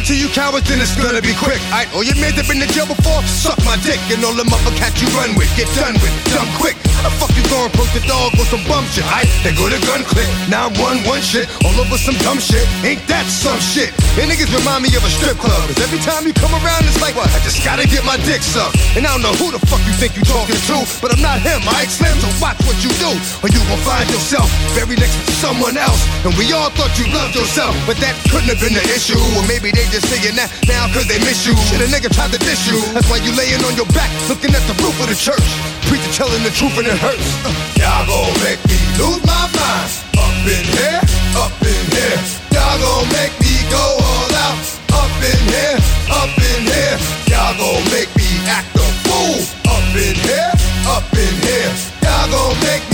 I got to you cowards, then it's gonna be quick. Alright, all oh, your men that been in jail before, suck my dick. And all the motherfuckers you run with, get done with, done quick. How the fuck you gonna approach the dog with some bum shit? Alright, they go to gun click. Now one one shit, all over some dumb shit. Ain't that some shit? And niggas remind me of a strip club. Cause every time you come around, it's like, what? I just gotta get my dick sucked. And I don't know who the fuck you think you talking to, but I'm not him, I Slim? So watch what you do, or you gon' find yourself very next to someone else. And we all thought you loved yourself, but that couldn't have been the issue. Or maybe they just saying that now cause they miss you. Shit, a nigga tried to diss you. That's why you laying on your back, looking at the roof of the church. Preacher telling the truth and it hurts. Uh, y'all gon' make me lose my mind. Up in here, up in here. Y'all gon' make me go all out. Up in here, up in here. Y'all gon' make me act a fool. Up in here, up in here. Y'all gon' make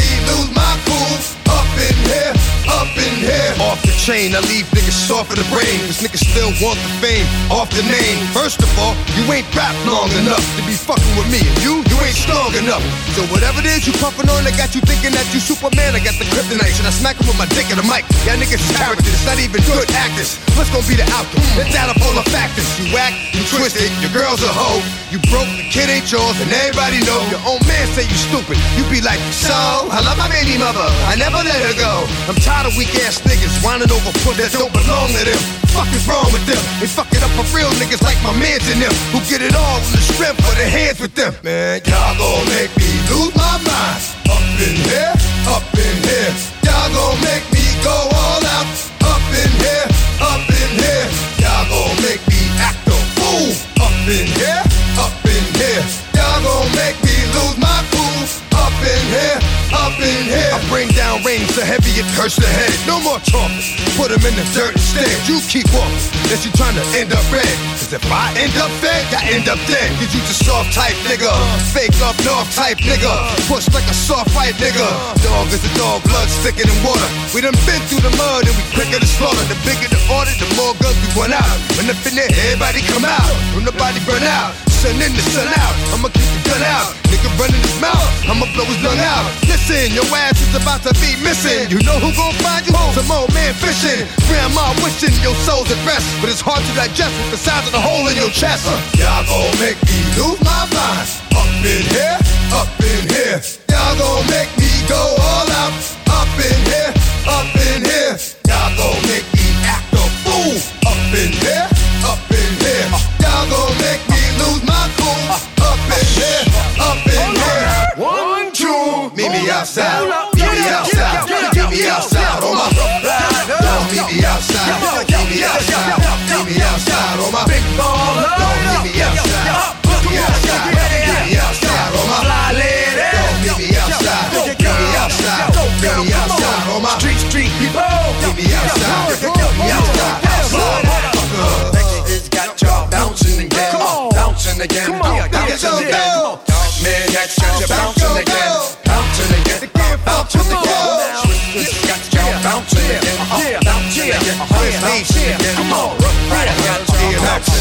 chain, I leave niggas soft in the brain. Cause niggas still want the fame off the name. First of all, you ain't rap long enough to be fucking with me. And you, you ain't strong enough. So whatever it is you puffin' on, I got you thinking that you Superman. I got the kryptonite. Should I smack him with my dick in the mic? Y'all niggas characters, not even good actors. What's gonna be the outcome? It's out of all the factors. You act, you twisted, your girl's a hoe. You broke, the kid ain't yours, and everybody know. Your own man say you stupid. You be like, so, I love my baby mother. I never let her go. I'm tired of weak ass niggas whining over foot that don't belong to them. Fuck is wrong with them? They fuck it up for real niggas like my mans and them who get it all the strength of their hands with them. Man, y'all gon' make me lose my mind. Up in here, up in here. Y'all gon' make me go all out. Up in here, up in here. Y'all gon' make me act a fool. Up in here, up in here. Y'all gon' make me lose my cool. Up in here, up in here. I bring down rain so heavy it hurts the head. No more talking. Put 'em in the dirt instead. You keep walking. Unless you trying to end up red. Cause if I end up fed, I end up dead. Cause you just soft type nigga. Fake up north type nigga. Push like a soft fight nigga. Dog is a dog, blood thicker than water. We done been through the mud and we quicker to slaughter. The bigger the order, the more guns we run out. When up in everybody come out. When the body burn out. Sun in the sun out. I'ma keep the gun out. Nigga running his mouth. I'ma blow his lung out. Listen, your ass is about to be missing. You know who gon' find you? Some old man fishing. Grandma wishing your soul's at rest. But it's hard to digest with the size of the hole in your chest. Uh, y'all gon' make me lose my mind. Up in here, up in here. Y'all gon' make me go all out. Up in here, up in here. Y'all gon' make me act a fool. Up in here, up in here. Y'all me outside. Meet me outside. Meet me outside on my Don't meet me outside. Meet me outside. Meet me outside on my big baller. Don't meet me outside. Meet me outside. Meet me outside on my fly lady. Don't meet me outside. Meet me outside. Meet me outside on my street street people. Meet me outside. Meet me outside. Outside. It's got y'all bouncing again. Bouncing again. Bouncing again. Man, got y'all bouncing again. action again. Come on, right, I got to be an action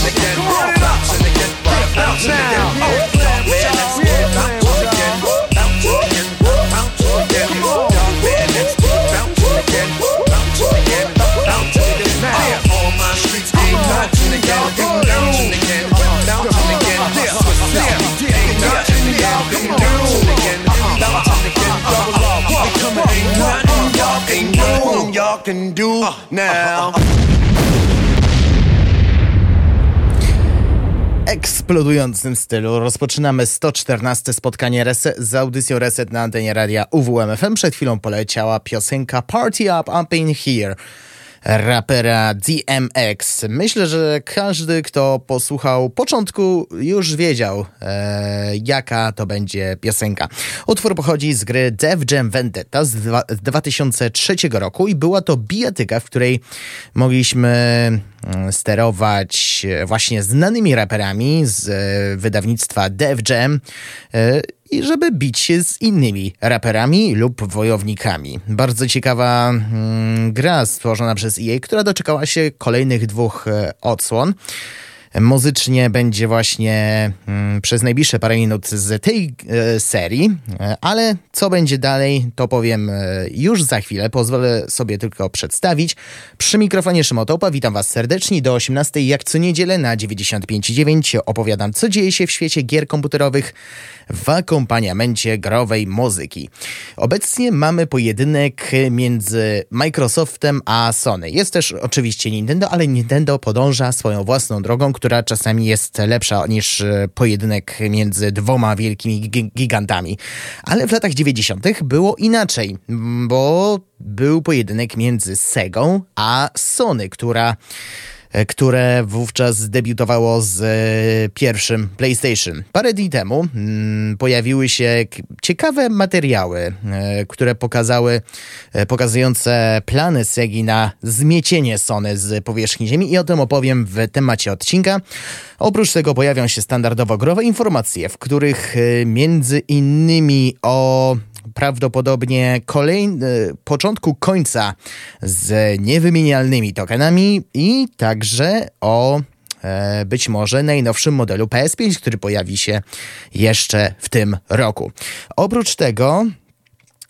y'all can do now. eksplodującym stylu rozpoczynamy 114 spotkanie reset z audycją Reset na antenie radia UWMFM. Przed chwilą poleciała piosenka Party Up, Up In Here rapera DMX. Myślę, że każdy, kto posłuchał początku, już wiedział, e, jaka to będzie piosenka. Utwór pochodzi z gry Def Jam Vendetta z, dwa, z 2003 roku i była to bijatyka, w której mogliśmy mm, sterować właśnie znanymi raperami z e, wydawnictwa Def Jam e, i żeby bić się z innymi raperami lub wojownikami. Bardzo ciekawa mm, gra stworzona przez EA, która doczekała się kolejnych dwóch e, odsłon. Muzycznie będzie właśnie mm, przez najbliższe parę minut z tej e, serii, e, ale co będzie dalej, to powiem e, już za chwilę. Pozwolę sobie tylko przedstawić. Przy mikrofonie Szymotopa witam Was serdecznie. Do 18 jak co niedzielę na 95.9 opowiadam, co dzieje się w świecie gier komputerowych w akompaniamencie growej muzyki. Obecnie mamy pojedynek między Microsoftem a Sony. Jest też oczywiście Nintendo, ale Nintendo podąża swoją własną drogą, która czasami jest lepsza niż pojedynek między dwoma wielkimi gigantami. Ale w latach 90. było inaczej, bo był pojedynek między Segą a Sony, która E, które wówczas debiutowało z e, pierwszym PlayStation. Parę dni temu mm, pojawiły się ciekawe materiały, e, które pokazały, pokazujące plany Segi na zmiecienie Sony z powierzchni Ziemi i o tym opowiem w temacie odcinka. Oprócz tego pojawią się standardowo growe informacje, w których między innymi o prawdopodobnie kolejny, początku końca z niewymienialnymi tokenami i także o e, być może najnowszym modelu PS5, który pojawi się jeszcze w tym roku. Oprócz tego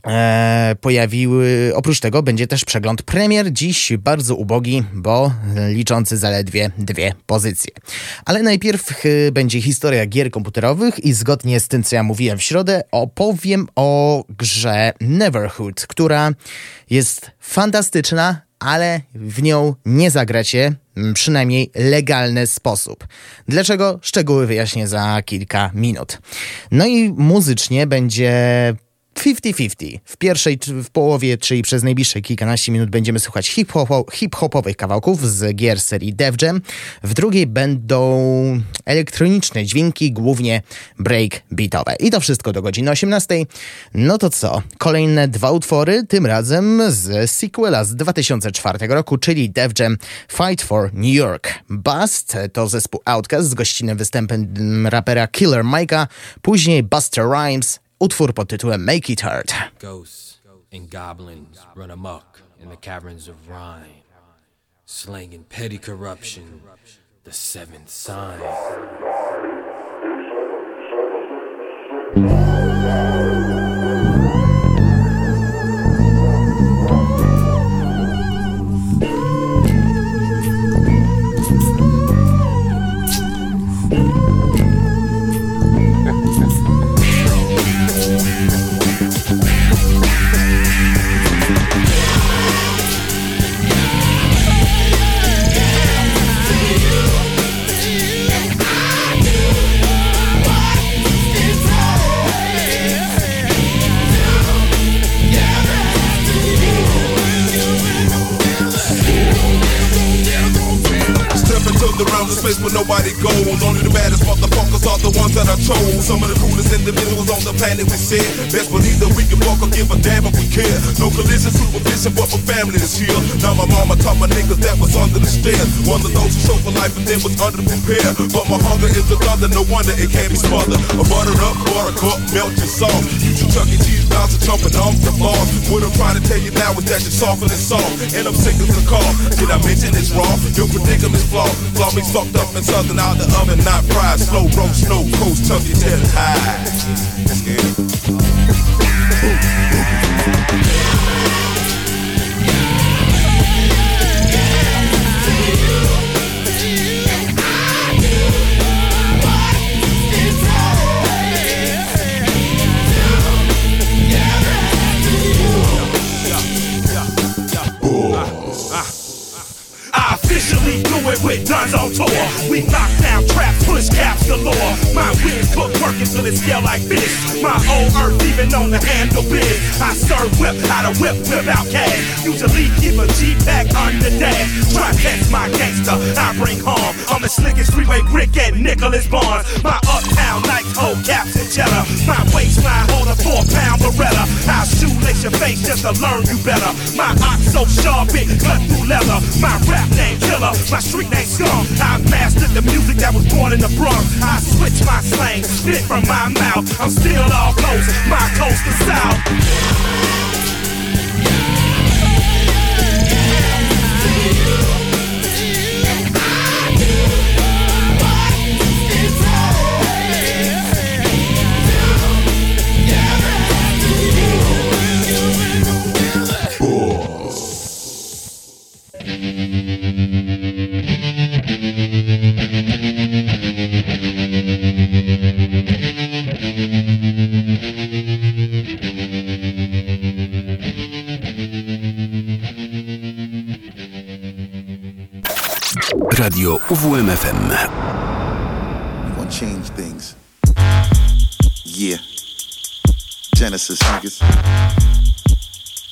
e, pojawiły. Oprócz tego będzie też przegląd premier, dziś bardzo ubogi, bo liczący zaledwie dwie pozycje. Ale najpierw będzie historia gier komputerowych i zgodnie z tym, co ja mówiłem w środę, opowiem o grze Neverhood, która jest fantastyczna, ale w nią nie zagracie, przynajmniej legalny sposób. Dlaczego? Szczegóły wyjaśnię za kilka minut. No i muzycznie będzie 50-50. W pierwszej, w połowie, czyli przez najbliższe kilkanaście minut będziemy słuchać hip-hopowych hip kawałków z gier serii Def Jam. W drugiej będą elektroniczne dźwięki, głównie break beatowe. I to wszystko do godziny 18. No to co? Kolejne dwa utwory, tym razem z sequela z 2004 roku, czyli Def Jam Fight for New York. Bust to zespół Outcast z gościnnym występem rapera Killer Mike'a, później Buster Rhymes, utwór pod tytułem Make It Hurt. Ghosts and goblins run amok in the caverns of rhyme, slanging petty corruption, the seventh sign. Place where nobody goes. Only the baddest motherfuckers are the ones that I chose. Some of the coolest individuals on the planet we said. Best believe that we can walk or give a damn if we care. No collision, supervision, but my family is here. Now my mama taught my niggas that was under the stairs. One of those who show for life and then was under prepared. But my hunger is the thunder, no wonder it can't be smothered. A buttered up, water cup, melt your soft. You Chuck E. Cheese bouncer jumping off the floor. What I'm trying to tell you now is that you're softer than soft. And I'm sick of the call. Did I mention it's wrong? Your predicament's flawed. Flaw me fucked up and something out the oven, not fried. Slow roast, no coast, tuck your high. How to whip, whip out cash. Usually keep a G-pack under dash. Try test my gangster, I bring harm. I'm the slickest freeway brick at Nicholas Barnes. My uptown nights hold caps and cheddar. My waistline hold a four pound Beretta. I'll shoelace your face just to learn you better. My ox so sharp it cut through leather. My rap name killer, my street name scum. I mastered the music that was born in the Bronx. I switch my slang, spit from my mouth. I'm still all close, my coast to south. Radio UWMFM. Gonna change things. Yeah. Genesis niggas.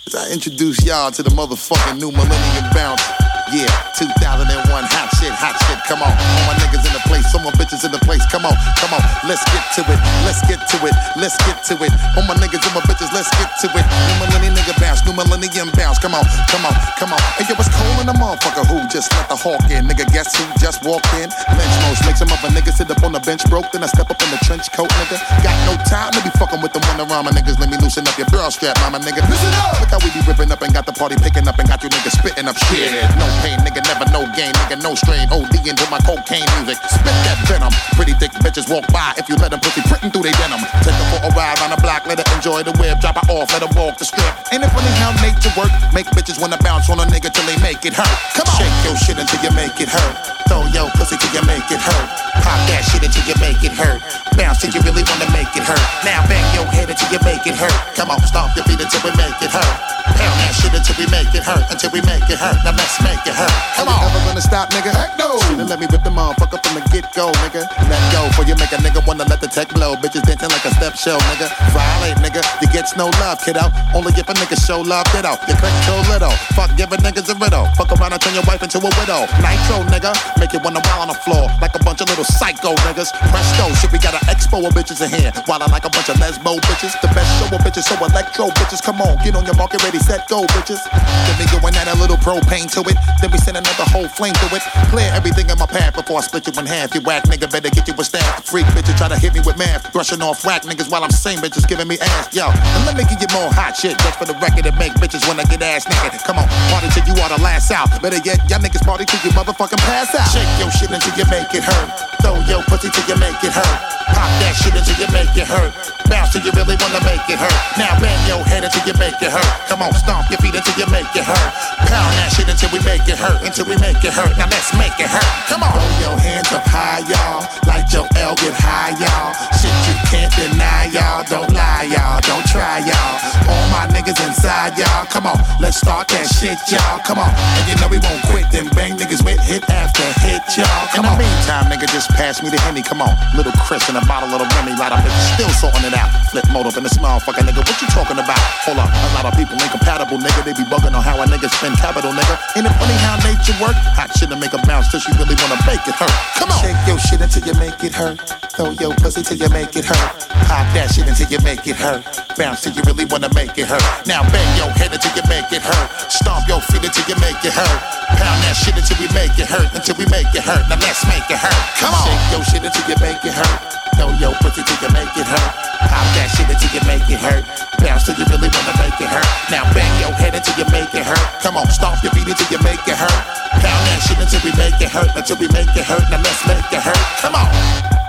As I introduce y'all to the motherfucking new millennium bounce. Yeah, 2001 hot shit, hot shit. Come on, all my niggas in the place, all my bitches in the place. Come on, come on, let's get to it, let's get to it, let's get to it. All my niggas and my bitches, let's get to it. New millennium nigga bounce, new millennium bounce. Come on, come on, come on. Hey, yo, it's cold in the motherfucker who just let the hawk in. Nigga, guess who just walked in? Lynch most makes him up a nigga sit up on the bench broke. Then I step up in the trench coat, nigga. Got no time to be fucking with the one around my niggas. Let me loosen up your bra strap, mama nigga. Listen up. Look how we be ripping up and got the party picking up and got you niggas spitting up shit. No pain, nigga, never no gain, nigga, no strain. OD into my cocaine music. Spit that venom. Pretty thick bitches walk by if you let them pussy printing through they denim. Take her for a ride on the block, let her enjoy the whip. Drop her off, let her walk the strip. Ain't it funny how nature work? Make bitches wanna bounce on a nigga till they make it hurt. Come on. Shake your shit until you make it hurt. Throw your pussy till you make it hurt. Pop that shit until you make it hurt. Bounce till you really wanna make it hurt. Now bang your head until you make it hurt. Come on, stomp your feet until we make it hurt. Pound that shit until we make it hurt. Until we make it hurt. Now let's make Come on. Never gonna stop, nigga? Heck no. Should've let me rip the motherfucker from the get go, nigga. Let go, for you make a nigga wanna let the tech blow. Bitches dancing like a step show, nigga. Violate, nigga. You get no love, kiddo. Only if a nigga show love, get out. You click your little. Fuck giving niggas a riddle. Fuck around and turn your wife into a widow. Nitro, nigga. Make it wanna wild on the floor. Like a bunch of little psycho niggas. Presto, shit, we got an expo of bitches in here. While I like a bunch of lesbo bitches. The best show of bitches, so electro bitches. Come on, get on your market, ready, set, go, bitches. Then we going add a little propane to it. Then we send another whole flame to it. Clear everything in my path before I split you in half. You whack nigga, better get you a staff. Freak bitches try to hit me with math. Brushing off whack niggas while I'm saying bitches giving me ass. Yo, and let me give you more hot shit just for the record and make bitches wanna get ass naked. Come on, party till you are the last out. Better yet, y'all niggas party till you motherfucking pass out. Shake your shit until you make it hurt. Throw your pussy till you make it hurt. Pop that shit until you make it hurt. Bounce till you really wanna make it hurt. Now bang your head until you make it hurt. Come on, stomp your feet until you make it hurt. Pound that shit until we make it hurt. Until we make it hurt. Now let's make it hurt. Come on. Throw your hands up high, y'all. Like your L get high, y'all. Shit you can't deny, y'all. Don't lie, y'all. Don't try, y'all. All my niggas inside, y'all. Come on, let's start that shit, y'all. Come on. And you know we won't quit. Then bang niggas with hit after hit, y'all. Come In the meantime, nigga, just pass me the Henny. Come on. Little Chris and a bottle of the Remy. Lot of bitches still sorting it out. Flip mode up in this motherfucker, nigga. What you talking about? Hold up. A lot of people incompatible, nigga. They be bugging on how a nigga spend capital, nigga. Ain't it funny how nature work? Hot shit to make a bounce till she really wanna make it hurt. Come on. Shake your shit until you make it hurt. Throw your pussy till you make it hurt. Pop that shit until you make it hurt. Bounce till you really wanna make it hurt. Now bang your head until you make it hurt. Stomp your feet until you make it hurt. Pound that shit until we make it hurt. Until we make it hurt. Now let's make it hurt. Come on. Shake your shit until you make it hurt. Throw your pussy till you make it hurt. Pop that shit until you make it hurt. Bounce till you really wanna make it hurt. Now bang your head until you make it hurt. Come on, stomp your feet until you make it hurt. Pound that shit until we make it hurt. Until we make it hurt. Now let's make it hurt. Come on.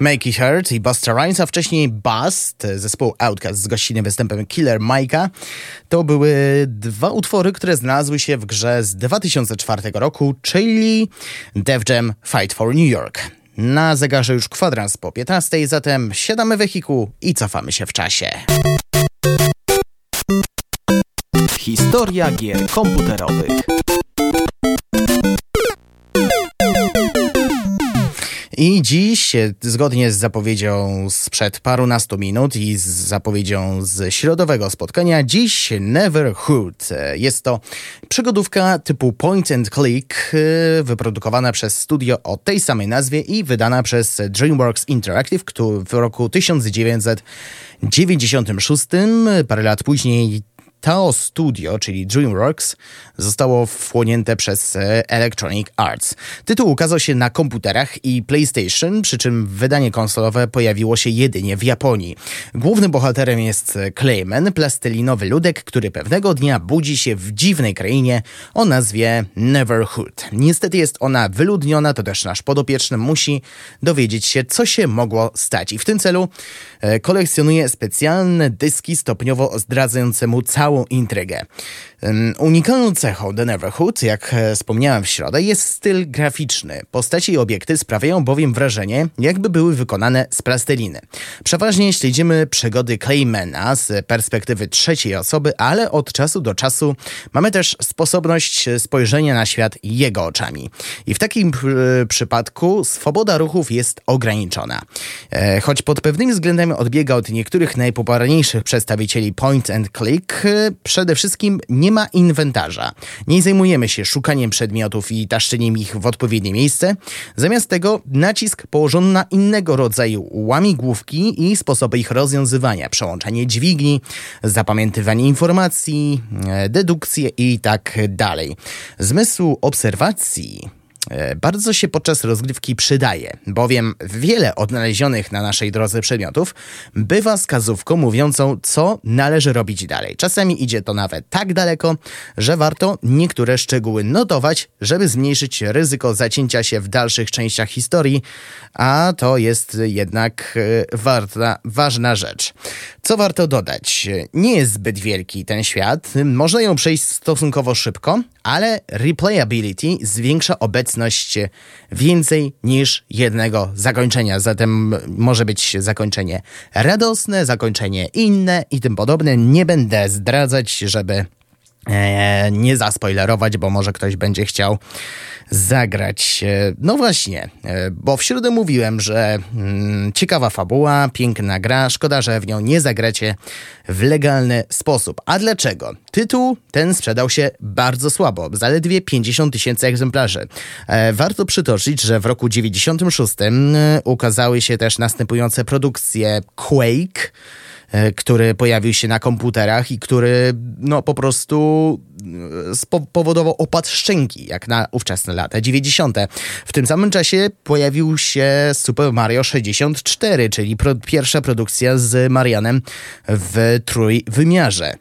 Make It Hurt i Busta Rhymes, a wcześniej Bust, zespołu Outcast z gościnnym występem Killer Mike'a. To były dwa utwory, które znalazły się w grze z 2004 roku, czyli Def Jam Fight for New York. Na zegarze już kwadrans po 15, zatem siadamy wehikuł i cofamy się w czasie. Historia gier komputerowych. I dziś, zgodnie z zapowiedzią sprzed parunastu minut i z zapowiedzią z środowego spotkania, dziś Neverhood. Jest to przygodówka typu point and click, y, wyprodukowana przez studio o tej samej nazwie i wydana przez DreamWorks Interactive w roku 1996. Parę lat później to studio, czyli DreamWorks, zostało wchłonięte przez e, Electronic Arts. Tytuł ukazał się na komputerach i PlayStation, przy czym wydanie konsolowe pojawiło się jedynie w Japonii. Głównym bohaterem jest Clayman, plastelinowy ludek, który pewnego dnia budzi się w dziwnej krainie o nazwie Neverhood. Niestety jest ona wyludniona, to też nasz podopieczny musi dowiedzieć się, co się mogło stać. I w tym celu e, kolekcjonuje specjalne dyski stopniowo zdradzające mu całą całą intrygę. Unikalną cechą The Neverhood, jak e, wspomniałem w środę, jest styl graficzny. Postaci i obiekty sprawiają bowiem wrażenie, jakby były wykonane z plasteliny. Przeważnie śledzimy przygody Claymana z perspektywy trzeciej osoby, ale od czasu do czasu mamy też sposobność spojrzenia na świat jego oczami. I w takim przypadku swoboda ruchów jest ograniczona. E, choć pod pewnymi względami odbiega od niektórych najpopularniejszych przedstawicieli point and click, przede wszystkim nie ma inwentarza. Nie zajmujemy się szukaniem przedmiotów i taszczeniem ich w odpowiednie miejsce. Zamiast tego nacisk położono na innego rodzaju łamigłówki i sposoby ich rozwiązywania. Przełączanie dźwigni, zapamiętywanie informacji, e, dedukcje i tak dalej. Zmysł obserwacji bardzo się podczas rozgrywki przydaje, bowiem wiele odnalezionych na naszej drodze przedmiotów bywa wskazówką mówiącą, co należy robić dalej. Czasami idzie to nawet tak daleko, że warto niektóre szczegóły notować, żeby zmniejszyć ryzyko zacięcia się w dalszych częściach historii, a to jest jednak e, warta, ważna rzecz. Co warto dodać? Nie jest zbyt wielki ten świat, można ją przejść stosunkowo szybko, ale replayability zwiększa obecność więcej niż jednego zakończenia. Zatem może być zakończenie radosne, zakończenie inne i tym podobne. Nie będę zdradzać, żeby nie zaspoilerować, bo może ktoś będzie chciał zagrać. E, no właśnie, e, bo w środę mówiłem, że mm, ciekawa fabuła, piękna gra, szkoda, że w nią nie zagracie w legalny sposób. A dlaczego? Tytuł ten sprzedał się bardzo słabo, zaledwie 50 tysięcy egzemplarzy. E, warto przytoczyć, że w roku 96 ukazały się też następujące produkcje Quake, E, który pojawił się na komputerach i który no po prostu e, spowodował opad szczęki, jak na ówczesne lata 90. W tym samym czasie pojawił się Super Mario 64, czyli pro pierwsza produkcja z Marianem w trójwymiarze.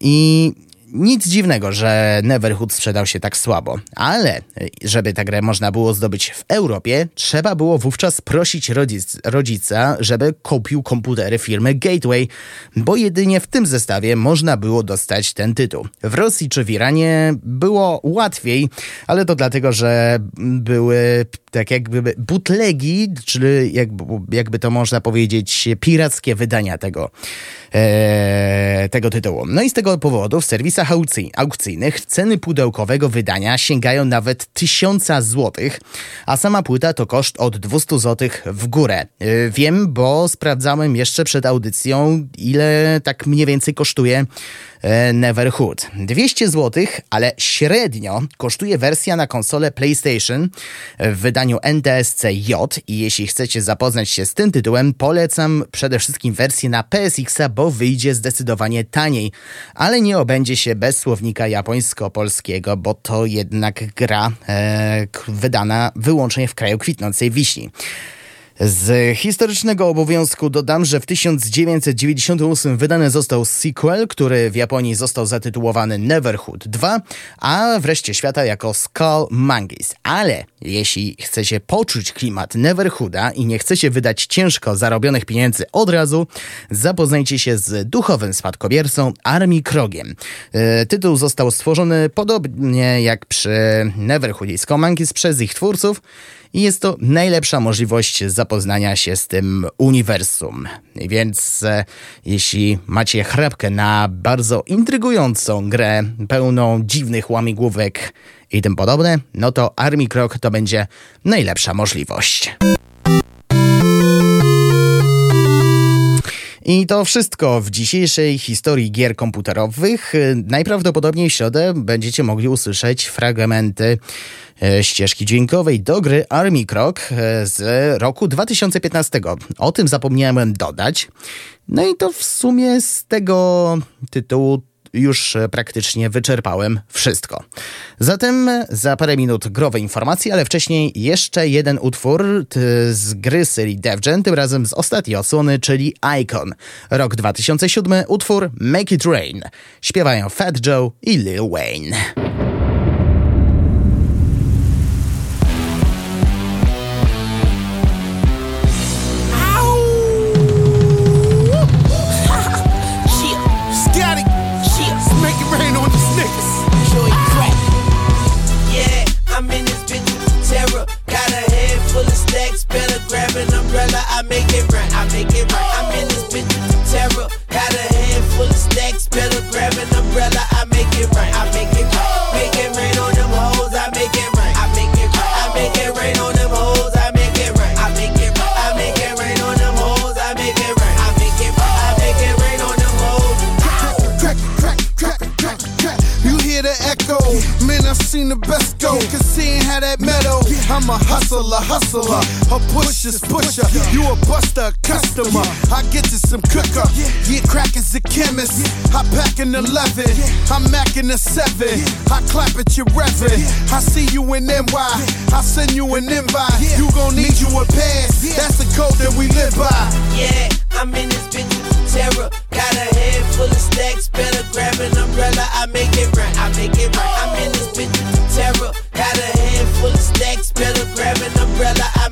I nic dziwnego, że Neverhood sprzedał się tak słabo, ale żeby tę grę można było zdobyć w Europie, trzeba było wówczas prosić rodzic, rodzica, żeby kupił komputery firmy Gateway, bo jedynie w tym zestawie można było dostać ten tytuł. W Rosji czy w Iranie było łatwiej, ale to dlatego, że były tak jakby bootlegi, czyli jakby, jakby to można powiedzieć pirackie wydania tego, e, tego tytułu. No i z tego powodu w serwisach aukcyjnych ceny pudełkowego wydania sięgają nawet 1000 złotych, a sama płyta to koszt od 200 złotych w górę. E, wiem, bo sprawdzałem jeszcze przed audycją, ile tak mniej więcej kosztuje Neverhood. 200 zł, ale średnio kosztuje wersja na konsolę PlayStation w wydaniu NTSC J i jeśli chcecie zapoznać się z tym tytułem, polecam przede wszystkim wersję na PSX, bo wyjdzie zdecydowanie taniej, ale nie obędzie się bez słownika japońsko-polskiego, bo to jednak gra e, wydana wyłącznie w kraju kwitnącej wiśni. Z historycznego obowiązku dodam, że w 1998 wydany został sequel, który w Japonii został zatytułowany Neverhood 2, a wreszcie świata jako Skull Monkeys. Ale jeśli chcecie poczuć klimat Neverhooda i nie chcecie wydać ciężko zarobionych pieniędzy od razu, zapoznajcie się z duchowym spadkobiercą Armii Krogiem. E, tytuł został stworzony podobnie jak przy Neverhood i Skull Monkeys przez ich twórców i jest to najlepsza możliwość zapoznania się z tym uniwersum. Więc e, jeśli macie chrapkę na bardzo intrygującą grę, pełną dziwnych łamigłówek i tym podobne, no to Army Krok to będzie najlepsza możliwość. I to wszystko w dzisiejszej historii gier komputerowych. Najprawdopodobniej w środę będziecie mogli usłyszeć fragmenty e, ścieżki dźwiękowej do gry Army Krok e, z roku 2015. O tym zapomniałem dodać. No i to w sumie z tego tytułu już e, praktycznie wyczerpałem wszystko. Zatem za parę minut growe informacje, ale wcześniej jeszcze jeden utwór z gry serii DevGen, tym razem z ostatniej odsłony, czyli Icon. Rok 2007, utwór Make It Rain. Śpiewają Fat Joe i Lil Wayne. Grab an umbrella, seen the best go, cause seeing how that metal. I'm a hustler, hustler, a pusher's pusher. You a buster, customer. I get you some cooker. Yeah, crack is a chemist. I pack an 11. I'm macking a 7. I clap at your revving. I see you in NY. I send you an invite. You gon' need you a pass. That's the code that we live by. Yeah, I'm in this bitch terror. Got a head full of stacks. Better grab an umbrella. I make it right. I make it right. I'm in this bitch terror. Got a handful of stacks, better grab an umbrella. I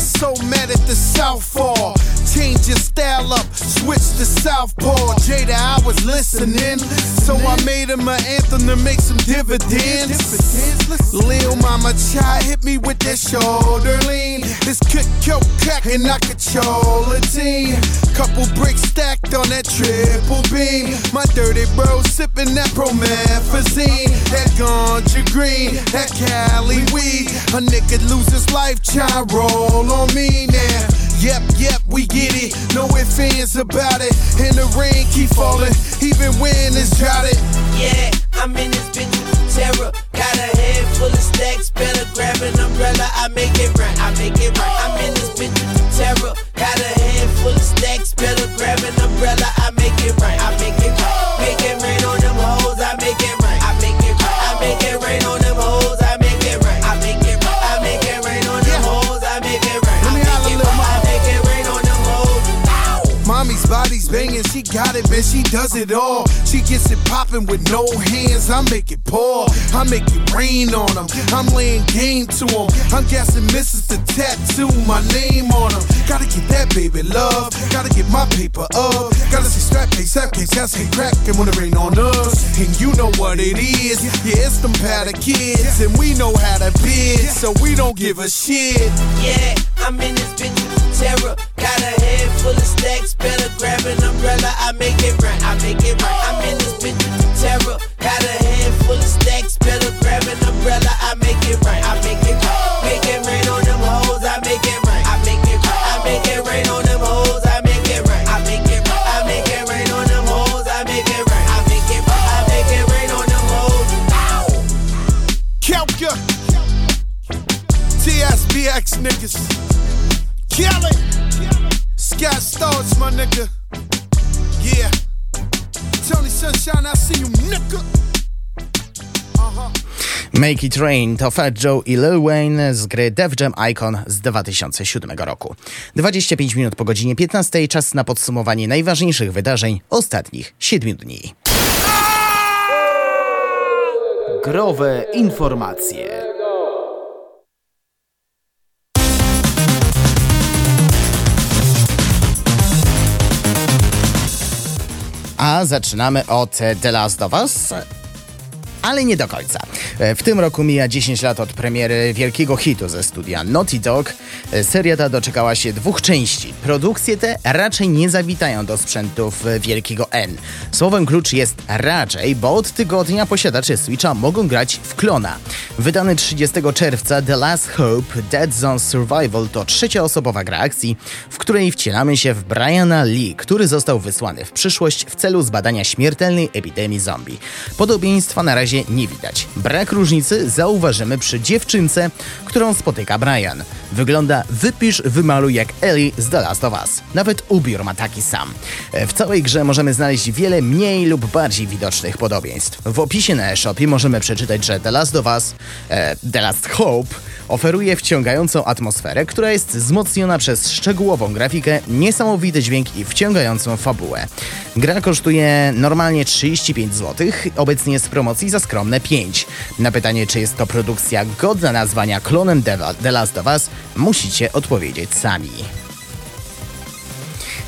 so mad at the Southpaw? Change your style up, switch to Southpaw. Jada, I was listening, so I made him an anthem to make some dividends. Lil Mama Chai hit me with that shoulder lean. This kick, kill, crack, and I control a team. Couple bricks stacked on that triple beam. My dirty bro sipping that promethazine. That ganja green, that Cali weed. A nigga lose his life try roll on me now. Yep, yep, we get it. No ifs, ands about it. And the rain keep falling, even when it's droughted. Yeah, I'm in this bitch terror. Got a head full of stacks, better grab an umbrella. I make it right, I make it right. I'm in this bitch terror. Got a head full of stacks, better grab an umbrella. I make it right, I make it right. Make it rain on she got it, man, she does it all. She gets it popping with no hands, I make it pour. I make it rain on them, I'm laying game to them. I'm guessing Mrs. the tattoo, my name on them. Gotta get that baby love, gotta get my paper up. Gotta see strap case, strap case, gotta say crack and when it rain on us. And you know what it is, yeah, it's them powder kids. And we know how to bid, so we don't give a shit. Yeah, I'm in this bitch terror. Got a head full of stacks, better grab an umbrella. I make it right, I make it right. I'm in this bitch terror. Got a head full of stacks, better grab an umbrella. I make it right, I make it right. Make it rain on them hoes, I make it right. I make it right, I make it rain on them hoes, I make it right. I make it right, I make it rain on them hoes, I make it right. I make it right, I make it rain on them hoes. Ow! TSBX niggas. Kelly. Scott Storch, my nigga. Yeah. Tony Sunshine, I see you, nigga. Uh-huh. Make It Rain to Fat Joe i Lil Wayne z gry Def Jam Icon z 2007 roku. 25 minut po godzinie 15 czas na podsumowanie najważniejszych wydarzeń ostatnich 7 dni. Growe informacje. A zaczynamy od The Last of Us ale nie do końca. E, w tym roku mija 10 lat od premiery wielkiego hitu ze studia Naughty Dog. E, seria ta doczekała się dwóch części. Produkcje te raczej nie zawitają do sprzętów wielkiego N. Słowem klucz jest raczej, bo od tygodnia posiadacze Switcha mogą grać w klona. Wydany 30 czerwca The Last Hope Dead Zone Survival to trzecioosobowa gra akcji, w której wcielamy się w Briana Lee, który został wysłany w przyszłość w celu zbadania śmiertelnej epidemii zombie. Podobieństwa na razie razie nie widać. Brak różnicy zauważymy przy dziewczynce, którą spotyka Brian. Wygląda wypisz, wymaluj jak Ellie z The Last of Us. Nawet ubiór ma taki sam. W całej grze możemy znaleźć wiele mniej lub bardziej widocznych podobieństw. W opisie na e-shopie możemy przeczytać, że The Last of Us, e, The Last Hope oferuje wciągającą atmosferę, która jest wzmocniona przez szczegółową grafikę, niesamowity dźwięk i wciągającą fabułę. Gra kosztuje normalnie 35 zł, obecnie jest w promocji za skromne 5. Na pytanie, czy jest to produkcja godna nazwania klonem The Last of Us, musicie odpowiedzieć sami.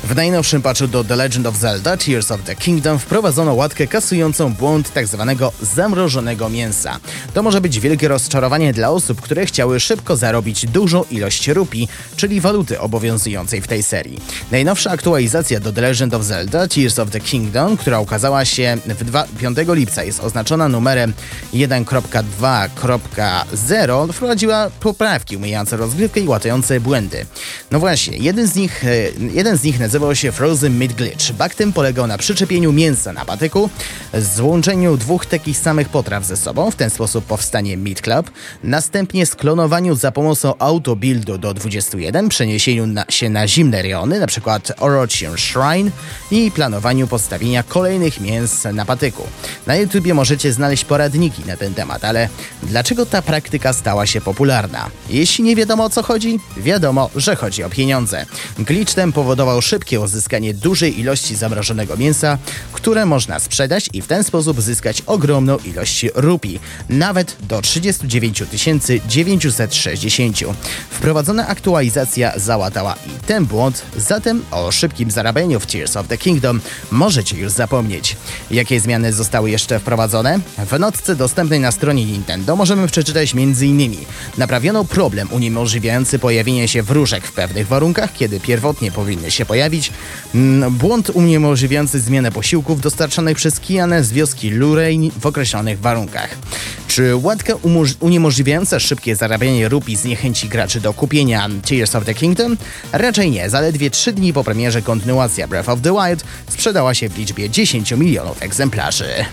W najnowszym patchu do The Legend of Zelda Tears of the Kingdom wprowadzono łatkę kasującą błąd tzw. Tak zamrożonego mięsa. To może być wielkie rozczarowanie dla osób, które chciały szybko zarobić dużą ilość rupi, czyli waluty obowiązującej w tej serii. Najnowsza aktualizacja do The Legend of Zelda Tears of the Kingdom, która ukazała się w 2, 5 lipca, jest oznaczona numerem 1.2.0, wprowadziła poprawki umijające rozgrywkę i łatające błędy. No właśnie, jeden z nich, e, jeden z nich nazywał się Frozen Meat Glitch. Bug tym polegał na przyczepieniu mięsa na patyku, złączeniu dwóch takich samych potraw ze sobą, w ten sposób powstanie Meat Club, następnie sklonowaniu za pomocą autobuildu do 21, przeniesieniu na, się na zimne rejony, np. Orochian Shrine i planowaniu postawienia kolejnych mięs na patyku. Na YouTubie możecie znaleźć poradniki na ten temat, ale dlaczego ta praktyka stała się popularna? Jeśli nie wiadomo o co chodzi, wiadomo, że chodzi o pieniądze. Glitch ten powodował szybkie szybkie uzyskanie dużej ilości zamrożonego mięsa, które można sprzedać i w ten sposób zyskać ogromną ilość rupi, nawet do 39 960. Wprowadzona aktualizacja załatała i ten błąd, zatem o szybkim zarabianiu w Tears of the Kingdom możecie już zapomnieć. Jakie zmiany zostały jeszcze wprowadzone? W notce dostępnej na stronie Nintendo możemy przeczytać m.in. naprawiono problem uniemożliwiający pojawienie się wróżek w pewnych warunkach, kiedy pierwotnie powinny się pojawić, pojawić. Mm, błąd uniemożliwiający zmianę posiłków dostarczanych przez Kianę z wioski Lurej w określonych warunkach. Czy łatka uniemożliwiająca szybkie zarabianie rupi zniechęci graczy do kupienia Tears of the Kingdom? Raczej nie. Zaledwie 3 dni po premierze kontynuacja Breath of the Wild sprzedała się w liczbie 10 milionów egzemplarzy.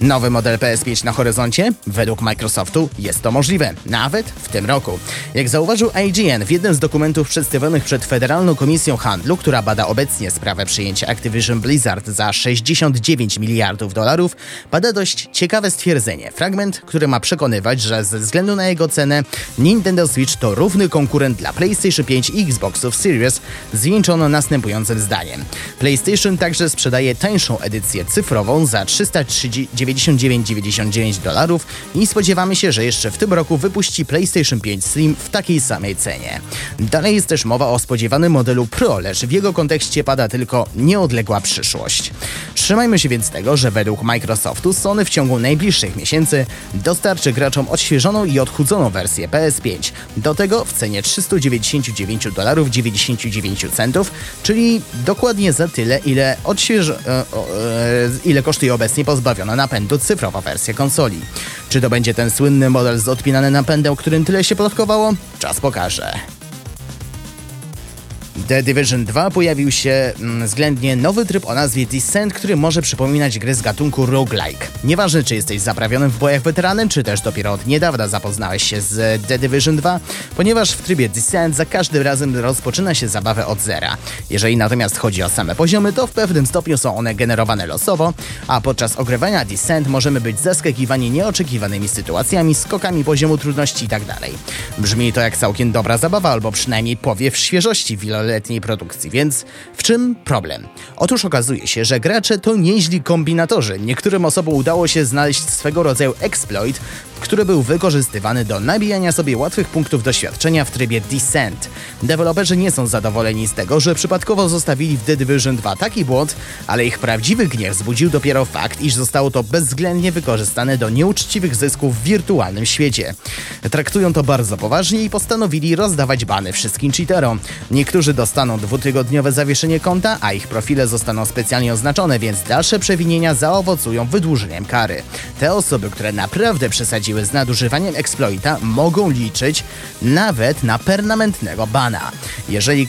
Nowy model PS5 na horyzoncie? Według Microsoftu jest to możliwe, nawet w tym roku. Jak zauważył IGN w jednym z dokumentów przedstawionych przed Federalną Komisją Handlu, która bada obecnie sprawę przyjęcia Activision Blizzard za 69 miliardów dolarów, pada dość ciekawe stwierdzenie. Fragment, który ma przekonywać, że ze względu na jego cenę Nintendo Switch to równy konkurent dla PlayStation 5 i Xboxów Series, zwieńczono następującym zdaniem. PlayStation także sprzedaje tańszą edycję cyfrową za 339 99,99 dolarów i spodziewamy się, że jeszcze w tym roku wypuści PlayStation 5 Slim w takiej samej cenie. Dalej jest też mowa o spodziewanym modelu Pro, lecz w jego kontekście pada tylko nieodległa przyszłość. Trzymajmy się więc tego, że według Microsoftu Sony w ciągu najbliższych miesięcy dostarczy graczom odświeżoną i odchudzoną wersję PS5. Do tego w cenie 399 dolarów 99 centów, czyli dokładnie za tyle, ile, odśwież... E, e, ile kosztuje obecnie pozbawiona napędu napędu cyfrowa wersja konsoli. Czy to będzie ten słynny model z odpinanym napędem, o którym tyle się plotkowało? Czas pokaże. The Division 2 pojawił się mm, względnie nowy tryb o nazwie Descent, który może przypominać gry z gatunku roguelike. Nieważne, czy jesteś zaprawionym w bojach weteranem, czy też dopiero od niedawna zapoznałeś się z The Division 2, ponieważ w trybie Descent za każdym razem rozpoczyna się zabawę od zera. Jeżeli natomiast chodzi o same poziomy, to w pewnym stopniu są one generowane losowo, a podczas ogrywania Descent możemy być zaskakiwani nieoczekiwanymi sytuacjami, skokami poziomu trudności itd. Tak Brzmi to jak całkiem dobra zabawa, albo przynajmniej powiew świeżości wieloletniej produkcji, więc w czym problem? Otóż okazuje się, że gracze to nieźli kombinatorzy. Niektórym osobom udało się znaleźć swego rodzaju exploit, który był wykorzystywany do nabijania sobie łatwych punktów doświadczenia w trybie Descent. Deweloperzy nie są zadowoleni z tego, że przypadkowo zostawili w The Division 2 taki błąd, ale ich prawdziwy gniew wzbudził dopiero fakt, iż zostało to bezwzględnie wykorzystane do nieuczciwych zysków w wirtualnym świecie. Traktują to bardzo poważnie i postanowili rozdawać bany wszystkim cheaterom. Niektórzy dostaną dwutygodniowe zawieszenie konta, a ich profile zostaną specjalnie oznaczone, więc dalsze przewinienia zaowocują wydłużeniem kary. Te osoby, które naprawdę przesadziły z nadużywaniem exploita, mogą liczyć nawet na permanentnego bana. Jeżeli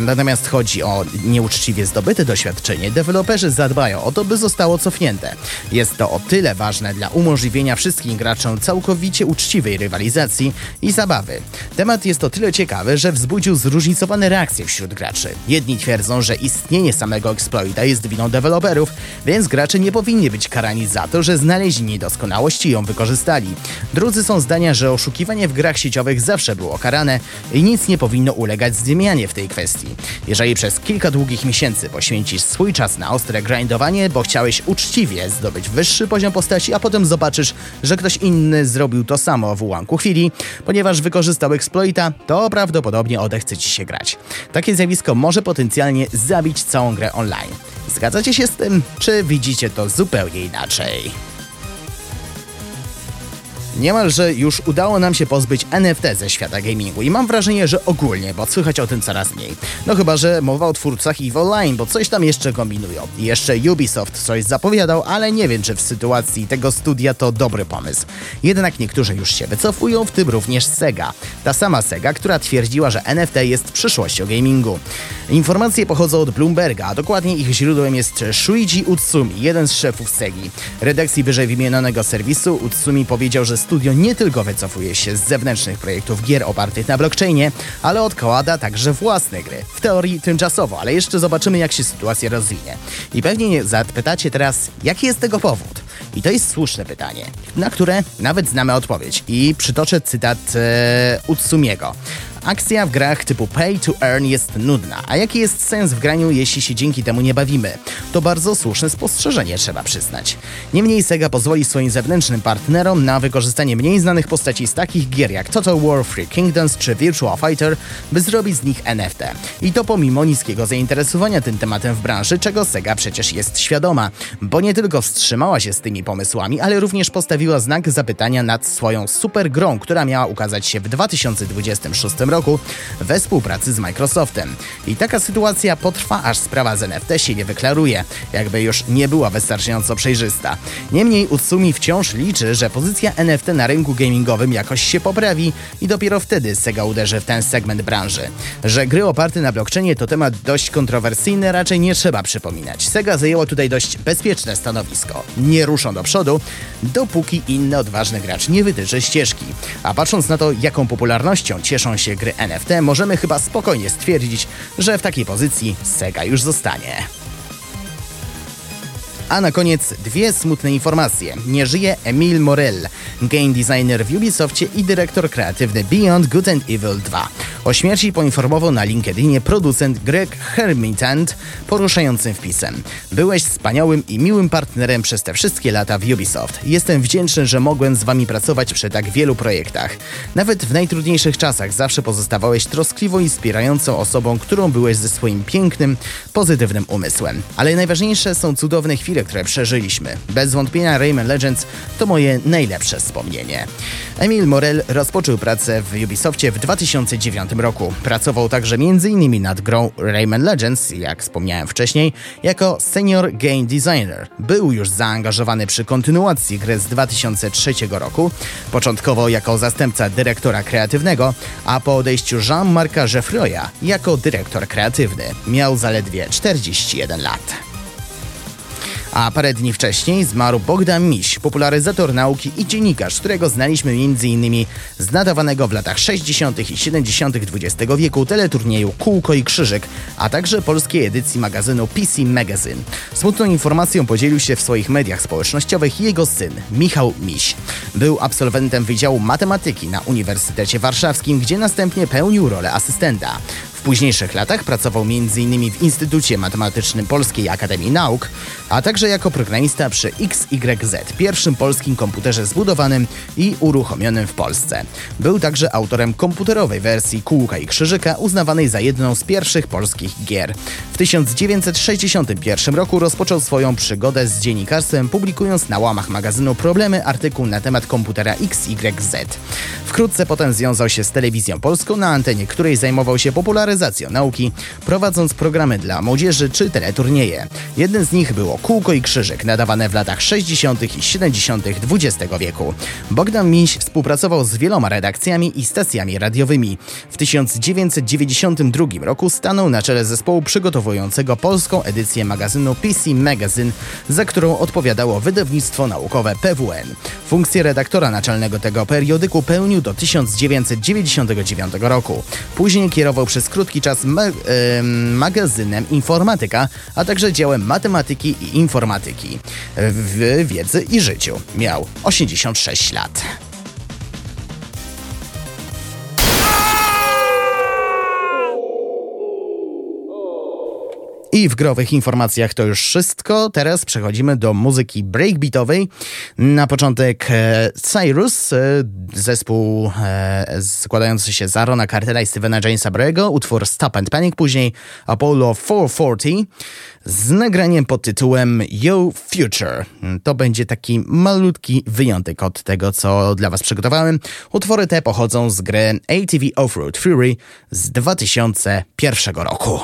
natomiast chodzi o nieuczciwie zdobyte doświadczenie, deweloperzy zadbają o to, by zostało cofnięte. Jest to o tyle ważne dla umożliwienia wszystkim graczom całkowicie uczciwej rywalizacji i zabawy. Temat jest o tyle ciekawy, że wzbudził zróżnicowane reakcje wśród graczy. Jedni twierdzą, że istnienie samego exploita jest winą deweloperów, więc gracze nie powinni być karani za to, że znaleźli niedoskonałość i ją wykorzystali. Drudzy są zdania, że oszukiwanie w grach sieciowych zawsze było karane i nic nie powinno ulegać zmianie w tej kwestii. Jeżeli przez kilka długich miesięcy poświęcisz swój czas na ostre grindowanie, bo chciałeś uczciwie zdobyć wyższy poziom postaci, a potem zobaczysz, że ktoś inny zrobił to samo w ułamku chwili, ponieważ wykorzystał exploita, to prawdopodobnie odechce ci się grać. Takie zjawisko może potencjalnie zabić całą grę online. Zgadzacie się z tym, czy widzicie to zupełnie inaczej? Niemalże już udało nam się pozbyć NFT ze świata gamingu i mam wrażenie, że ogólnie, bo słychać o tym coraz mniej. No chyba, że mowa o twórcach EVE Online, bo coś tam jeszcze kombinują. Jeszcze Ubisoft coś zapowiadał, ale nie wiem, czy w sytuacji tego studia to dobry pomysł. Jednak niektórzy już się wycofują, w tym również Sega. Ta sama Sega, która twierdziła, że NFT jest przyszłością gamingu. Informacje pochodzą od Bloomberga, a dokładnie ich źródłem jest Shuichi Utsumi, jeden z szefów Segi. Redakcji wyżej wymienionego serwisu Utsumi powiedział, że studio nie tylko wycofuje się z zewnętrznych projektów gier opartych na blockchainie, ale odkłada także własne gry. W teorii tymczasowo, ale jeszcze zobaczymy jak się sytuacja rozwinie. I pewnie zapytacie teraz, jaki jest tego powód? I to jest słuszne pytanie, na które nawet znamy odpowiedź. I przytoczę cytat e, Utsumiego. Akcja w grach typu pay to earn jest nudna, a jaki jest sens w graniu, jeśli się dzięki temu nie bawimy? To bardzo słuszne spostrzeżenie, trzeba przyznać. Niemniej Sega pozwoli swoim zewnętrznym partnerom na wykorzystanie mniej znanych postaci z takich gier jak Total War, Free Kingdoms czy Virtua Fighter, by zrobić z nich NFT. I to pomimo niskiego zainteresowania tym tematem w branży, czego Sega przecież jest świadoma, bo nie tylko wstrzymała się z tymi pomysłami, ale również postawiła znak zapytania nad swoją super grą, która miała ukazać się w 2026 roku we współpracy z Microsoftem. I taka sytuacja potrwa, aż sprawa z NFT się nie wyklaruje, jakby już nie była wystarczająco przejrzysta. Niemniej Utsumi wciąż liczy, że pozycja NFT na rynku gamingowym jakoś się poprawi i dopiero wtedy Sega uderzy w ten segment branży. Że gry oparte na blockchainie to temat dość kontrowersyjny, raczej nie trzeba przypominać. Sega zajęło tutaj dość bezpieczne stanowisko. Nie ruszą do przodu, dopóki inny odważny gracz nie wytyczy ścieżki. A patrząc na to, jaką popularnością cieszą się gry NFT, możemy chyba spokojnie stwierdzić, że w takiej pozycji Sega już zostanie. A na koniec dwie smutne informacje. Nie żyje Emile Morel, game designer w Ubisoftie i dyrektor kreatywny Beyond Good and Evil 2. O śmierci poinformował na LinkedInie producent Greg Hermitant poruszającym wpisem. Byłeś wspaniałym i miłym partnerem przez te wszystkie lata w Ubisoft. Jestem wdzięczny, że mogłem z wami pracować przy tak wielu projektach. Nawet w najtrudniejszych czasach zawsze pozostawałeś troskliwą i wspierającą osobą, którą byłeś ze swoim pięknym, pozytywnym umysłem. Ale najważniejsze są cudowne chwile które przeżyliśmy. Bez wątpienia Rayman Legends to moje najlepsze wspomnienie. Emil Morel rozpoczął pracę w Ubisoftie w 2009 roku. Pracował także m.in. nad grą Rayman Legends, jak wspomniałem wcześniej, jako senior game designer. Był już zaangażowany przy kontynuacji gry z 2003 roku, początkowo jako zastępca dyrektora kreatywnego, a po odejściu Jean-Marca Geoffroya jako dyrektor kreatywny. Miał zaledwie 41 lat. A parę dni wcześniej zmarł Bogdan Miś, popularyzator nauki i dziennikarz, którego znaliśmy m.in. z nadawanego w latach 60. i 70. XX wieku teleturnieju Kółko i Krzyżyk, a także polskiej edycji magazynu PC Magazine. Smutną informacją podzielił się w swoich mediach społecznościowych jego syn, Michał Miś. Był absolwentem Wydziału Matematyki na Uniwersytecie Warszawskim, gdzie następnie pełnił rolę asystenta. W późniejszych latach pracował m.in. w Instytucie Matematycznym Polskiej Akademii Nauk, a także jako programista przy XYZ, pierwszym polskim komputerze zbudowanym i uruchomionym w Polsce. Był także autorem komputerowej wersji Kółka i Krzyżyka, uznawanej za jedną z pierwszych polskich gier. W 1961 roku rozpoczął swoją przygodę z dziennikarstwem, publikując na łamach magazynu Problemy artykuł na temat komputera XYZ. Wkrótce potem związał się z telewizją polską, na antenie której zajmował się popularyzacją nauki, prowadząc programy dla młodzieży czy teleturnieje. Jednym z nich było Kółko i Krzyżyk, nadawane w latach 60. i 70. XX wieku. Bogdan Miś współpracował z wieloma redakcjami i stacjami radiowymi. W 1992 roku stanął na czele zespołu przygotowującego polską edycję magazynu PC Magazine, za którą odpowiadało wydawnictwo naukowe PWN. Funkcję redaktora naczelnego tego periodyku pełnił do 1999 roku. Później kierował przez krótki czas ma e, magazynem Informatyka, a także działem matematyki i informatyki w wiedzy i życiu. Miał 86 lat. I w growych informacjach to już wszystko. Teraz przechodzimy do muzyki breakbeatowej. Na początek e, Cyrus, e, zespół e, składający się z Arona Cartera i Stevena Jamesa Brego, utwór Stop and Panic, później Apollo 440 z nagraniem pod tytułem Yo Future. To będzie taki malutki wyjątek od tego, co dla Was przygotowałem. Utwory te pochodzą z gry ATV Offroad Fury z 2001 roku.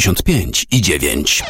95 i 9.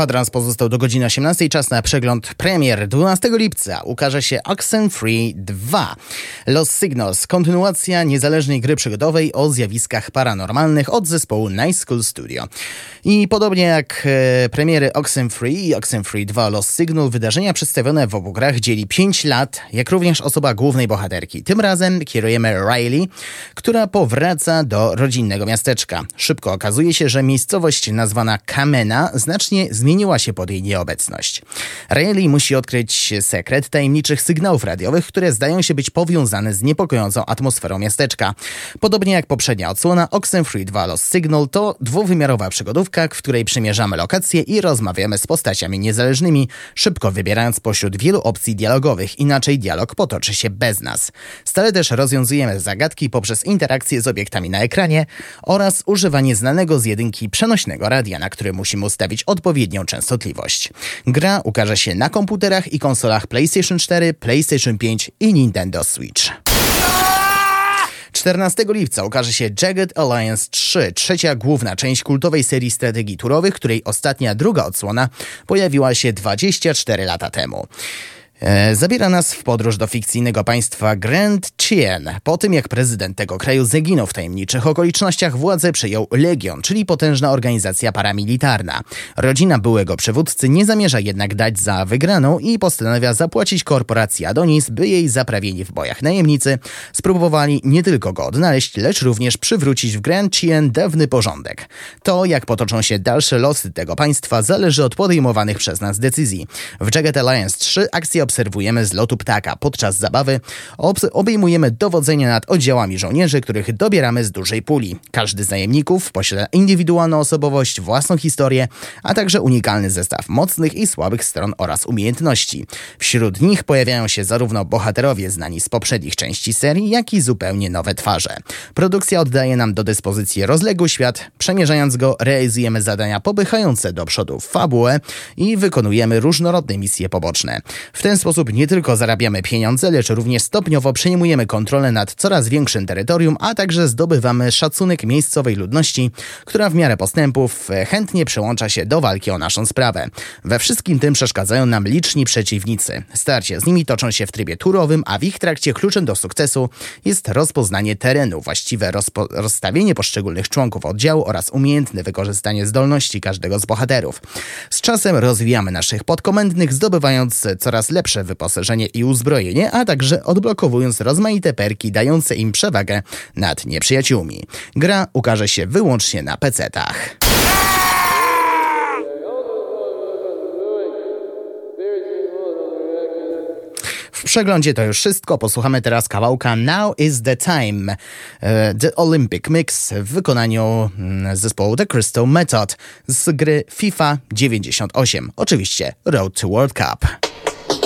Kwadrans pozostał do godziny 18. Czas na przegląd premier. 12 lipca ukaże się Oxenfree 2. Los Signals. Kontynuacja niezależnej gry przygodowej o zjawiskach paranormalnych od zespołu Night School Studio. I podobnie jak e, premiery Oxenfree i Oxenfree 2 Los Signal, wydarzenia przedstawione w obu grach dzieli 5 lat, jak również osoba głównej bohaterki. Tym razem kierujemy Riley, która powraca do rodzinnego miasteczka. Szybko okazuje się, że miejscowość nazwana Kamena znacznie zmieniła się pod jej nieobecność. Riley musi odkryć sekret tajemniczych sygnałów radiowych, które zdają się być powiązane z niepokojącą atmosferą miasteczka. Podobnie jak poprzednia odsłona, Oxenfree 2 Lost Signal to dwuwymiarowa przygodówka, w której przymierzamy lokacje i rozmawiamy z postaciami niezależnymi, szybko wybierając pośród wielu opcji dialogowych, inaczej dialog potoczy się bez nas. Stale też rozwiązujemy zagadki poprzez interakcje z obiektami na ekranie oraz używanie znanego z jedynki przenośnego radia, na które musimy ustawić odpowiednią częstotliwość. Gra ukaże się na komputerach i konsolach PlayStation 4, PlayStation 5 i Nintendo Switch. 14 lipca ukaże się Jagged Alliance 3, trzecia główna część kultowej serii strategii turowych, której ostatnia druga odsłona pojawiła się 24 lata temu. E, zabiera nas w podróż do fikcyjnego państwa Grand Chien. Po tym, jak prezydent tego kraju zaginął w tajemniczych okolicznościach, władzę przejął Legion, czyli potężna organizacja paramilitarna. Rodzina byłego przywódcy nie zamierza jednak dać za wygraną i postanawia zapłacić korporacji Adonis, by jej zaprawieni w bojach najemnicy spróbowali nie tylko go odnaleźć, lecz również przywrócić w Grand Chien dawny porządek. To, jak potoczą się dalsze losy tego państwa, zależy od podejmowanych przez nas decyzji. W Jagged Alliance 3 akcja obserwujemy z lotu ptaka. Podczas zabawy obejmujemy dowodzenie nad oddziałami żołnierzy, których dobieramy z dużej puli. Każdy z najemników posiada indywidualną osobowość, własną historię, a także unikalny zestaw mocnych i słabych stron oraz umiejętności. Wśród nich pojawiają się zarówno bohaterowie znani z poprzednich części serii, jak i zupełnie nowe twarze. Produkcja oddaje nam do dyspozycji rozległy świat, przemierzając go realizujemy zadania popychające do przodu fabułę i wykonujemy różnorodne misje poboczne. W ten sposób nie tylko zarabiamy pieniądze, lecz również stopniowo przejmujemy kontrolę nad coraz większym terytorium, a także zdobywamy szacunek miejscowej ludności, która w miarę postępów chętnie przyłącza się do walki o naszą sprawę. We wszystkim tym przeszkadzają nam liczni przeciwnicy. Starcie z nimi toczą się w trybie turowym, a w ich trakcie kluczem do sukcesu jest rozpoznanie terenu, właściwe rozstawienie poszczególnych członków oddziału oraz umiejętne wykorzystanie zdolności każdego z bohaterów. Z czasem rozwijamy naszych podkomendnych, zdobywając coraz lepsze lepsze wyposażenie i uzbrojenie, a także odblokowując rozmaite perki dające im przewagę nad nieprzyjaciółmi. Gra ukaże się wyłącznie na PC-tach. W przeglądzie to już wszystko. Posłuchamy teraz kawałka Now is the Time. E, the Olympic Mix w wykonaniu mm, zespołu The Crystal Method z gry FIFA 98. Oczywiście Road to World Cup.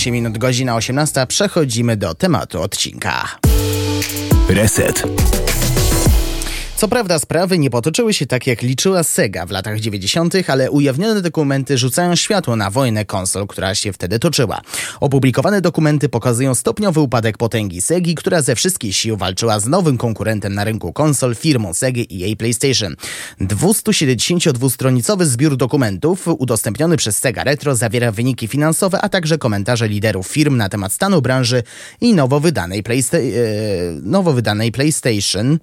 8 minut, godzina 18, przechodzimy do tematu odcinka. Reset. Co prawda sprawy nie potoczyły się tak jak liczyła Sega w latach 90., ale ujawnione dokumenty rzucają światło na wojnę konsol, która się wtedy toczyła. Opublikowane dokumenty pokazują stopniowy upadek potęgi Segi, która ze wszystkich sił walczyła z nowym konkurentem na rynku konsol, firmą Sega i jej PlayStation. 272-stronicowy zbiór dokumentów udostępniony przez Sega Retro zawiera wyniki finansowe, a także komentarze liderów firm na temat stanu branży i nowo wydanej, Playsta- e, nowo wydanej PlayStation,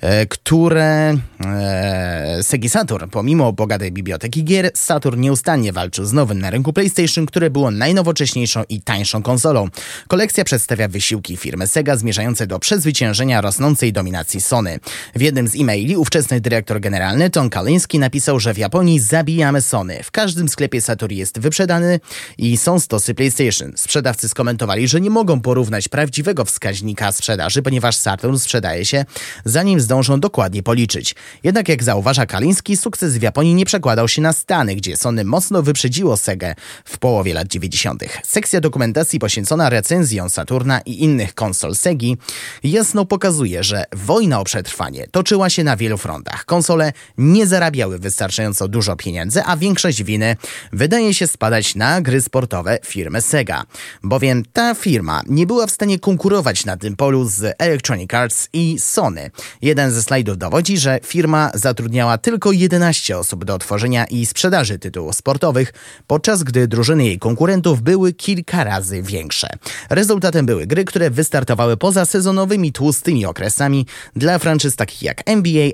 e, które e, Saturn, pomimo bogatej biblioteki gier, Saturn nieustannie walczył z nowym na rynku PlayStation, które było najnowocześniejszą i tańszą konsolą. Kolekcja przedstawia wysiłki firmy Sega zmierzające do przezwyciężenia rosnącej dominacji Sony. W jednym z e-maili ówczesny dyrektor generalny Tom Kalinski napisał, że w Japonii zabijamy Sony. W każdym sklepie Saturn jest wyprzedany i są stosy PlayStation. Sprzedawcy skomentowali, że nie mogą porównać prawdziwego wskaźnika sprzedaży, ponieważ Saturn sprzedaje się zanim zdążą dokładnie dokładnie policzyć. Jednak jak zauważa Kaliński, sukces w Japonii nie przekładał się na Stany, gdzie Sony mocno wyprzedziło Segę w połowie lat 90. Sekcja dokumentacji poświęcona recenzjom Saturna i innych konsol Segi jasno pokazuje, że wojna o przetrwanie toczyła się na wielu frontach. Konsole nie zarabiały wystarczająco dużo pieniędzy, a większość winy wydaje się spadać na gry sportowe firmy Sega. Bowiem ta firma nie była w stanie konkurować na tym polu z Electronic Arts i Sony. Jeden ze slajdów dowodzi, że firma zatrudniała tylko 11 osób do tworzenia i sprzedaży tytułów sportowych, podczas gdy drużyny jej konkurentów były kilka razy większe. Rezultatem były gry, które wystartowały poza sezonowymi tłustymi okresami dla franczyz takich jak NBA,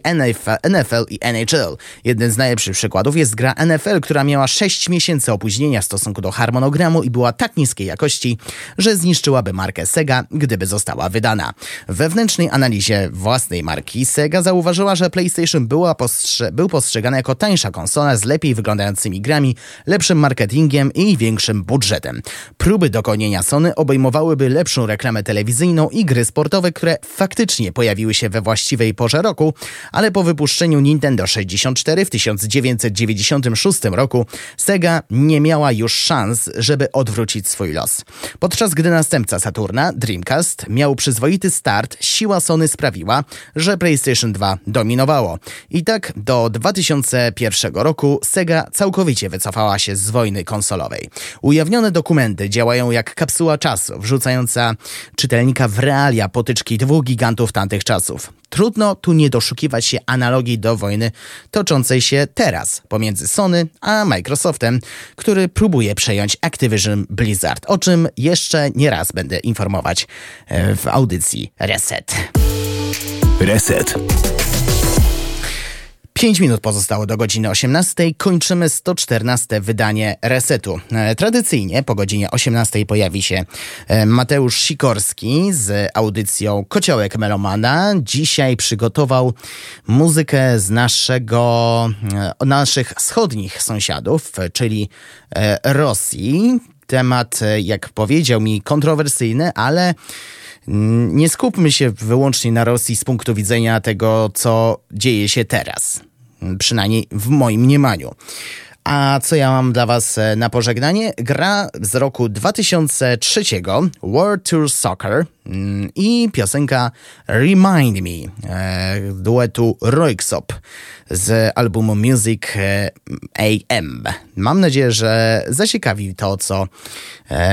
NFL i NHL. Jednym z najlepszych przykładów jest gra NFL, która miała 6 miesięcy opóźnienia w stosunku do harmonogramu i była tak niskiej jakości, że zniszczyłaby markę Sega, gdyby została wydana. Wewnętrznej analizie własnej marki Sega zauważyła, że PlayStation była postrze był postrzegana jako tańsza konsola z lepiej wyglądającymi grami, lepszym marketingiem i większym budżetem. Próby dogonienia Sony obejmowałyby lepszą reklamę telewizyjną i gry sportowe, które faktycznie pojawiły się we właściwej porze roku, ale po wypuszczeniu Nintendo 64 w 1996 roku Sega nie miała już szans, żeby odwrócić swój los. Podczas gdy następca Saturna, Dreamcast, miał przyzwoity start, siła Sony sprawiła, że PlayStation 2 dominowało. I tak do 2001 roku Sega całkowicie wycofała się z wojny konsolowej. Ujawnione dokumenty działają jak kapsuła czasu, wrzucająca czytelnika w realia potyczki dwóch gigantów tamtych czasów. Trudno tu nie doszukiwać się analogii do wojny toczącej się teraz pomiędzy Sony a Microsoftem, który próbuje przejąć Activision Blizzard, o czym jeszcze nie raz będę informować e, w audycji Reset. Reset. 5 minut pozostało do godziny 18. Kończymy 114 wydanie Resetu. E, tradycyjnie po godzinie 18 pojawi się e, Mateusz Sikorski z audycją Kociołek Melomana. Dzisiaj przygotował muzykę z naszego, e, naszych wschodnich sąsiadów, czyli Rosji. Temat, jak powiedział mi, kontrowersyjny, ale nie skupmy się wyłącznie na Rosji z punktu widzenia tego, co dzieje się teraz. Przynajmniej w moim mniemaniu. A co ja mam dla Was e, na pożegnanie? Gra z roku 2003 World Tour Soccer i piosenka Remind Me e, duetu Royksop z albumu Music e, AM. Mam nadzieję, że zaciekawi to, co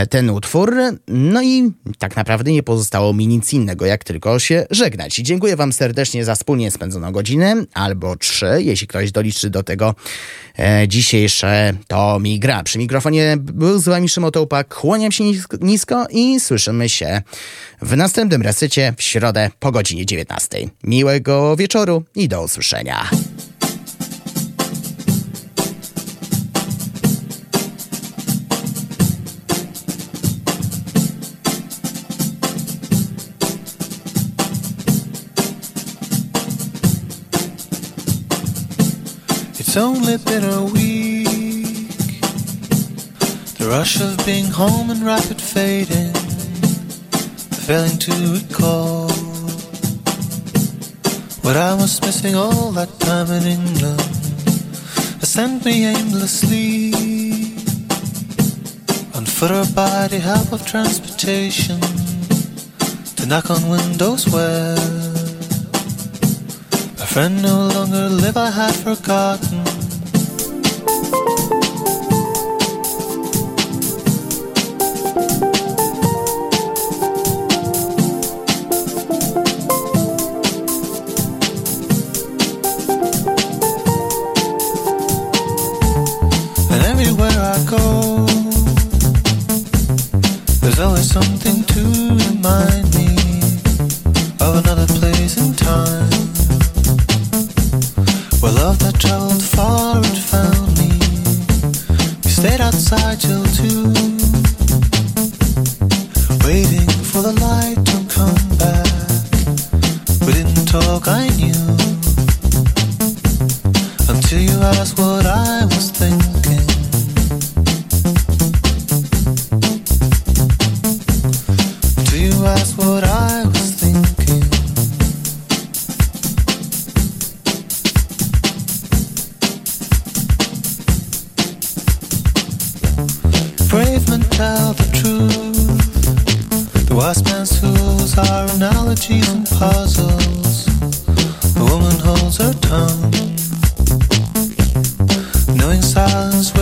ten utwór. No i tak naprawdę nie pozostało mi nic innego, jak tylko się żegnać. Dziękuję Wam serdecznie za wspólnie spędzoną godzinę, albo trzy, jeśli ktoś doliczy do tego dzisiejsze To Mi Gra. Przy mikrofonie był z Wami Szymon. Kłaniam się nisko i słyszymy się w następnym resecie w środę po godzinie 19. Miłego wieczoru i do usłyszenia. It's only been a week. The rush of being home and rapid fading, failing to recall what I was missing all that time in England. I sent me aimlessly on foot or by the help of transportation to knock on windows where my friend no longer lived. I had forgotten brave men tell the truth. The wise man's tools are analogies and puzzles. The woman holds her tongue, knowing silence.